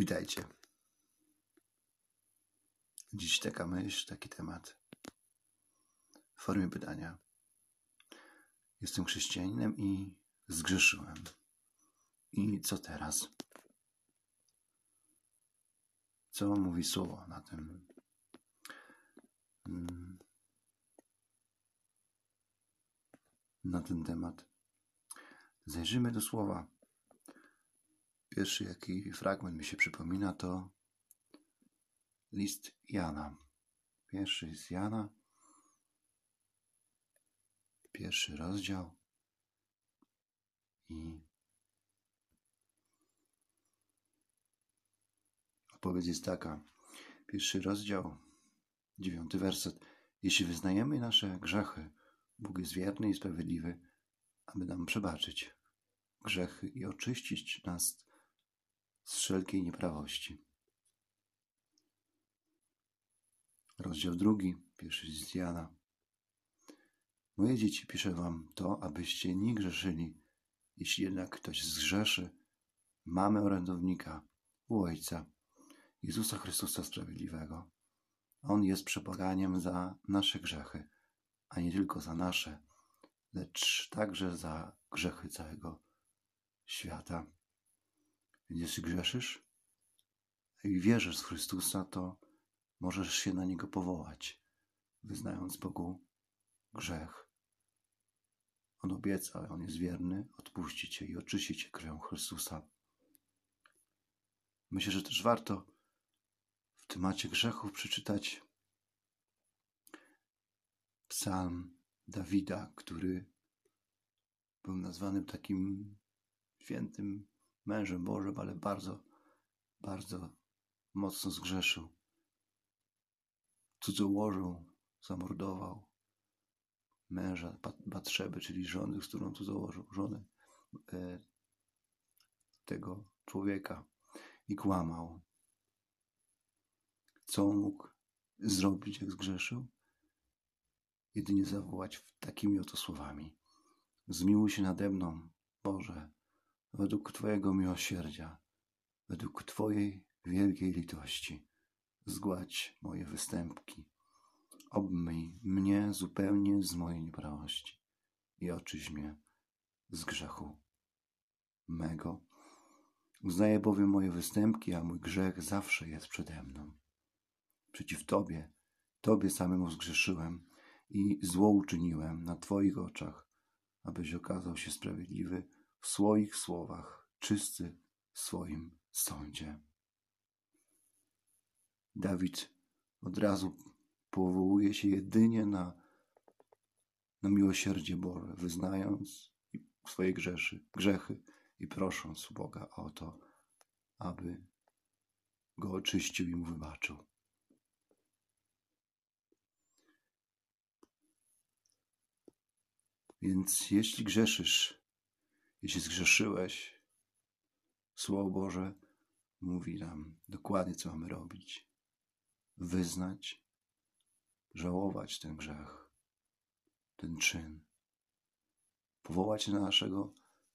Witajcie. Dziś taka myśl, taki temat w formie pytania. Jestem chrześcijaninem i zgrzeszyłem. I co teraz? Co mówi słowo na tym? Mm, na ten temat. Zajrzymy do słowa. Pierwszy, jaki fragment mi się przypomina, to list Jana. Pierwszy z Jana, pierwszy rozdział i odpowiedź jest taka. Pierwszy rozdział, dziewiąty werset. Jeśli wyznajemy nasze grzechy, Bóg jest wierny i sprawiedliwy, aby nam przebaczyć grzechy i oczyścić nas z wszelkiej nieprawości. Rozdział drugi, pierwszy z Jana. Moje dzieci, piszę wam to, abyście nie grzeszyli. Jeśli jednak ktoś zgrzeszy, mamy orędownika u Ojca, Jezusa Chrystusa Sprawiedliwego. On jest przebaganiem za nasze grzechy, a nie tylko za nasze, lecz także za grzechy całego świata. Jeśli grzeszysz i wierzysz w Chrystusa, to możesz się na Niego powołać, wyznając Bogu grzech. On obieca, On jest wierny, odpuści Cię i oczyści Cię krwią Chrystusa. Myślę, że też warto w temacie grzechów przeczytać psalm Dawida, który był nazwanym takim świętym mężem Bożym, ale bardzo, bardzo mocno zgrzeszył. Cudzołożył, zamordował męża Batrzeby, czyli żony, z którą cudzołożył, żonę e, tego człowieka i kłamał. Co mógł zrobić, jak zgrzeszył? Jedynie zawołać takimi oto słowami. Zmiłuj się nade mną, Boże, według Twojego miłosierdzia, według Twojej wielkiej litości, zgładź moje występki. Obmyj mnie zupełnie z mojej nieprawości i oczyś mnie z grzechu mego. Uznaję bowiem moje występki, a mój grzech zawsze jest przede mną. Przeciw Tobie, Tobie samemu zgrzeszyłem i zło uczyniłem na Twoich oczach, abyś okazał się sprawiedliwy w swoich słowach, czysty w swoim sądzie. Dawid od razu powołuje się jedynie na, na miłosierdzie Boże, wyznając swoje grzeszy, grzechy i prosząc Boga o to, aby go oczyścił i mu wybaczył. Więc jeśli grzeszysz, jeśli zgrzeszyłeś, Słowo Boże mówi nam dokładnie, co mamy robić. Wyznać, żałować ten grzech, ten czyn. Powołać na naszego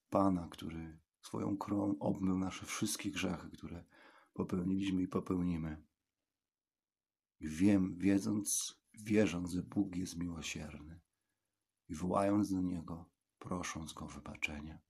Pana, który swoją krwią obmył nasze wszystkie grzechy, które popełniliśmy i popełnimy. Wiem, wiedząc, wierząc, że Bóg jest miłosierny i wołając do Niego, prosząc Go o wybaczenie.